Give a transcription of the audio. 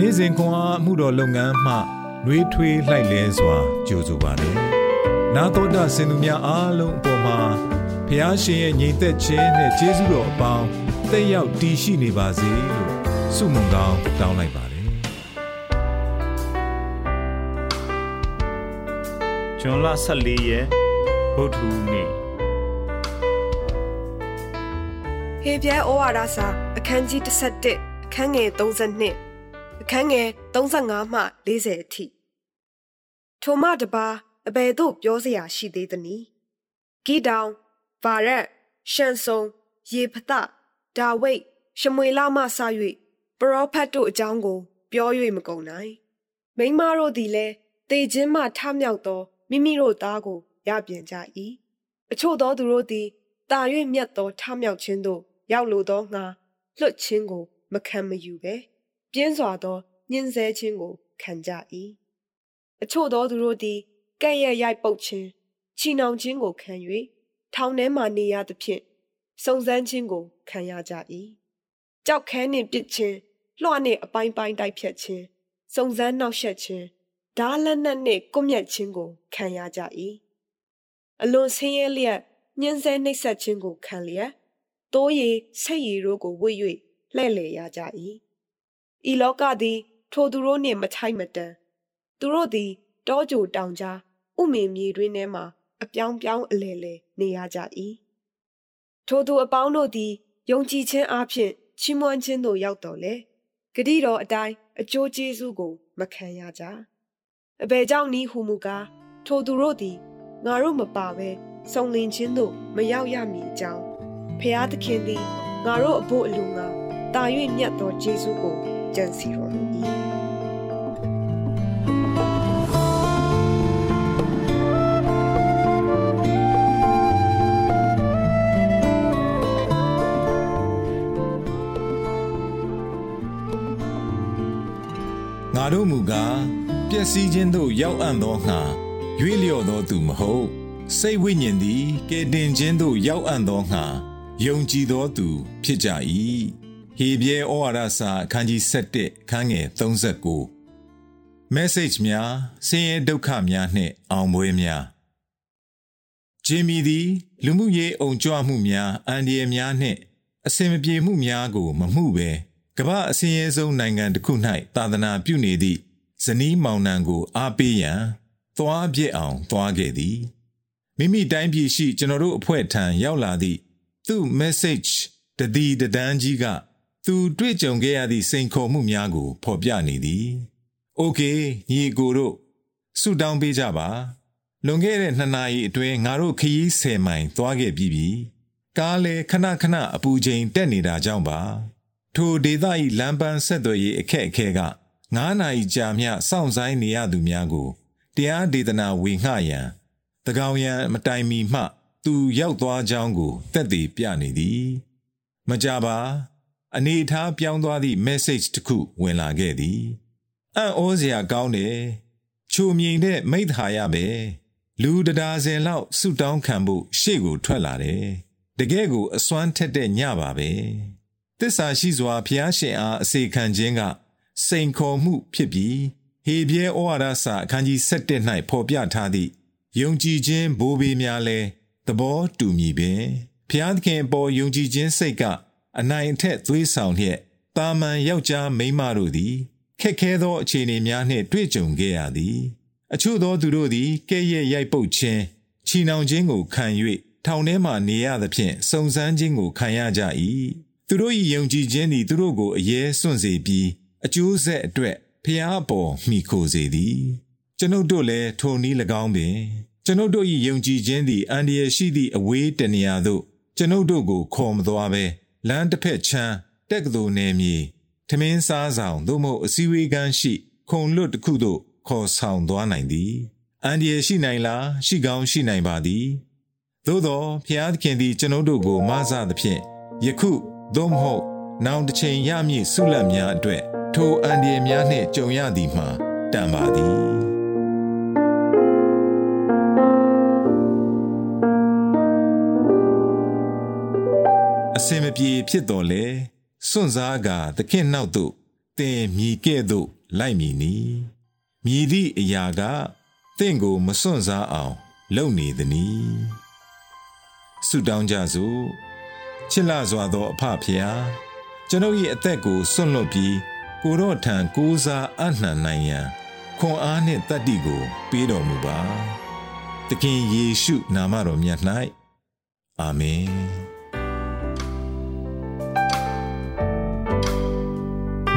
နေ့စဉ်ခွန်အားမှုတော်လုပ်ငန်းမှနှွေးထွေးလှိုက်လဲစွာကြိုဆိုပါတယ်။နာတော်တာစင်သူများအားလုံးအပေါ်မှာဖះရှင်ရဲ့ညီသက်ခြင်းနဲ့ကျေးဇူးတော်အပေါင်းတက်ရောက်တည်ရှိနေပါစေလို့ဆုမွန်ကောင်းတောင်းလိုက်ပါတယ်။ဂျွန်လ14ရက်ဗုဒ္ဓဟူးနေ့ဟေပြဲဩဝါဒစာအခန်းကြီး17အခန်းငယ်32 အခန်းငယ်35မှ40အထိထိုမှတပါအဘယ်သို့ပြောစရာရှိသေးသနည်းဂီတောင်ဗာရက်ရှန်ဆုံယေဖသဒါဝိတ်ရှမွေလမှစ၍ပရောဖက်တို့အကြောင်းကို ပြော၍မကုန်နိုင်မိမတို့သည်လည်းတေခြင်းမှထမြောက်သောမိမိတို့သားကိုရပြန်ကြ၏အချို့သောသူတို့သည်တာ၍မြတ်သောထမြောက်ခြင်းသို့ရောက်လိုသောငါလွတ်ခြင်းကို မခံမယူပဲ။ ပြင်းစွာသောညှင်းဆဲခြင်းကိုခံကြ၏အချို့သောသူတို့သည်ကဲ့ရဲ့ရိုက်ပုတ်ခြင်းချီနှောင်ခြင်းကိုခံ၍ထောင်ထဲမှနေရသဖြင့်စုံစမ်းခြင်းကိုခံရကြ၏ကြောက်ခဲနှင့်ပစ်ခြင်းလွှနှင့်အပိုင်းပိုင်းတိုက်ဖြတ်ခြင်းစုံစမ်းနှောက်ယှက်ခြင်းဓာလက်နက်နှင့်ကွမျက်ခြင်းကိုခံရကြ၏အလွန်ဆင်းရဲလျက်ညှင်းဆဲနှိပ်စက်ခြင်းကိုခံလျက်တိုးရည်ဆိတ်ရည်တို့ကိုဝှေ့၍လှဲ့လေရကြ၏ ဤလောကသည် ထိုသူတို့နှင့်မထိုက်မတန်သူတို့သည် တောကြိုတောင်ကြားဥမင်မြေတွင်ထဲမှအပြောင်းပြောင်းအလဲလဲနေရကြ၏ထိုသူအပေါင်းတို့သည်ယုံကြည်ခြင်းအပြင်ချီးမွမ်းခြင်းသို့ရောက်တော်လေဂတိတော်အတိုင်းအကျိုးကျေးဇူးကို မခံရကြအဘယ်ကြောင့်နည်းဟုမူကားထိုသူတို့သည်ငါတို့မပါဘဲစုံလင်ခြင်းသို့မရောက်ရမည်အကြောင်းဖျားသခင်သည်ငါတို့အဖို့အလိုငါတာ၍မြတ်သောယေရှုကို ကြံစီတော်မူ၏ငါတို့မူကားပျက်စီးခြင်းသို့ရောက်အံ့သောငါရွေ့လျော့သောသူမဟုတ်စိတ်ဝိညာဉ်သည်ကဲတင်ခြင်းသို့ရောက်အံ့သောငါယုံကြည်သောသူဖြစ်ကြ၏ ဟေပြဲဩဝါဒစာအခန်းကြီး7ခန်းငယ်39 message များဆင်းရဲဒုက္ခများနှင့်အောင်ပွဲများဂျင်မီသည်လူမှုရေးအုံကြွမှုများအန္တရာယ်များနှင့်အစင်မပြေမှုများကိုမမှုပဲကမ္ဘာအစင်းရဲဆုံးနိုင်ငံတစ်ခု၌သာသနာပြုနေသည့်ဇနီးမောင်နှံကိုအားပေးရန်သွားပြစ်အောင်သွားခဲ့သည်မိမိတိုင်းပြည်ရှိကျွန်တော်တို့အဖွဲ့ထံရောက်လာသည့်သူ့ message တတိတဒန်းကြီးက သူတွေ့ကြုံခဲ့ရသည့်စိန်ခေါ်မှုများကို ဖော်ပြနေသည်။ Okay ညီကိုတို့ဆုတောင်းပေးကြပါ။လွန်ခဲ့တဲ့နှစ်နာရီအတွင်းငါတို့ခရီး10မိုင်သွားခဲ့ပြီးပြီ။ကားလည်းခဏခဏအပူချိန်တက်နေတာကြောင့်ပါ။ထိုဒေသ၏လမ်းပန်းဆက်သွယ်ရေးအခက်အခဲက9နာရီကြာမြစောင့်ဆိုင်နေရသူများကိုတရားဒေသနာဝေငှရန်တကောင်ရန်မတိုင်မီမှ သူရောက်သွားကြောင်းကိုသက်သေပြနေသည် မကြပါ အနေထားပြောင်းသွားသည့် message တစ်ခုဝင်လာခဲ့သည်အံ့ဩစရာကောင်းတယ်ချိုမြိန်တဲ့မိသားရပဲလူတဒါစင်လောက်ဆုတောင်းခံဖို့ရှေ့ကိုထွက်လာတယ်တကယ်ကိုအစွမ်းထက်တဲ့ညပါပဲတစ္ဆာရှိစွာဖျားရှင်အားအစေခံခြင်းကစိန်ခေါ်မှုဖြစ်ပြီးဟေပြဲဩဝါဒစာအခန်းကြီး7၌ဖော်ပြထားသည့်ယုံကြည်ခြင်းဘိုးဘေးများလဲသဘောတူမည်ပင်ဖျားသခင်ပေါ်ယုံကြည်ခြင်းစိတ်က အနိုင်အထက်သွေးဆောင်လျက်တာမန်ယောက်ျားမိန်းမတို့သည်ခက်ခဲသောအခြေအနေများနှင့်တွေ့ကြုံခဲ့ရသည် အချို့သောသူတို့သည်ကဲ့ရဲ့ရိုက်ပုတ်ခြင်းချီနှောင်ခြင်းကိုခံ၍ထောင်ထဲမှနေရသဖြင့်စုံစမ်းခြင်းကိုခံရကြ၏သူတို့၏ယုံကြည်ခြင်းသည်သူတို့ကိုအရေးစွန့်စေပြီးအကျိုးဆက်အတွက်ဖျားပေါ်မိခိုစေသည် ကျွန်ုပ်တို့လည်းထိုနည်း၎င်းပင်ကျွန်ုပ်တို့၏ယုံကြည်ခြင်းသည်အန္တရာယ်ရှိသည့်အဝေးတနေရာသို့ကျွန်ုပ်တို့ကိုခေါ်မသွားဘဲ လမ်းတစ်ဖက်ချမ်းတက်ကတူနယ်မြေထမင်းစားဆောင်သို့မဟုတ်အစည်းအဝေးကန်းရှိခုံလွတ်တစ်ခုသို့ခေါ်ဆောင်သွားနိုင်သည်အန္တရာယ်ရှိနိုင်လားရှိကောင်းရှိနိုင်ပါသည်သို့သောဖျားသခင်သည်ကျွန်ုပ်တို့ကိုမဆသဖြင့်ယခုသို့မဟုတ်နောင်တစ်ချိန်ရမည့်ဆုလတ်များအတွက်ထိုအန္တရာယ်များနှင့်ကြုံရသည်မှာတန်ပါသည် အစင်မပြေဖြစ်တော်လေစွန့်စားကသခင်နောက်သို့တင်မြည်ကဲ့သို့လိုက်မည်နီမြည်သည့်အရာကတင့်ကိုမစွန့်စားအောင် လုပ်နေသည်နီဆုတောင်းကြစို့ချစ်လာစွာသောအဖဖျားကျွန်ုပ်၏အသက်ကိုစွန့်လွတ်ပြီးကိုတော့ထံကိုးစားအနှံနိုင်ရန်ခွန်အားနှင့်တတ္တိကို ပေးတော်မူပါသခင်ယေရှုနာမတော်မြတ်၌အာမင်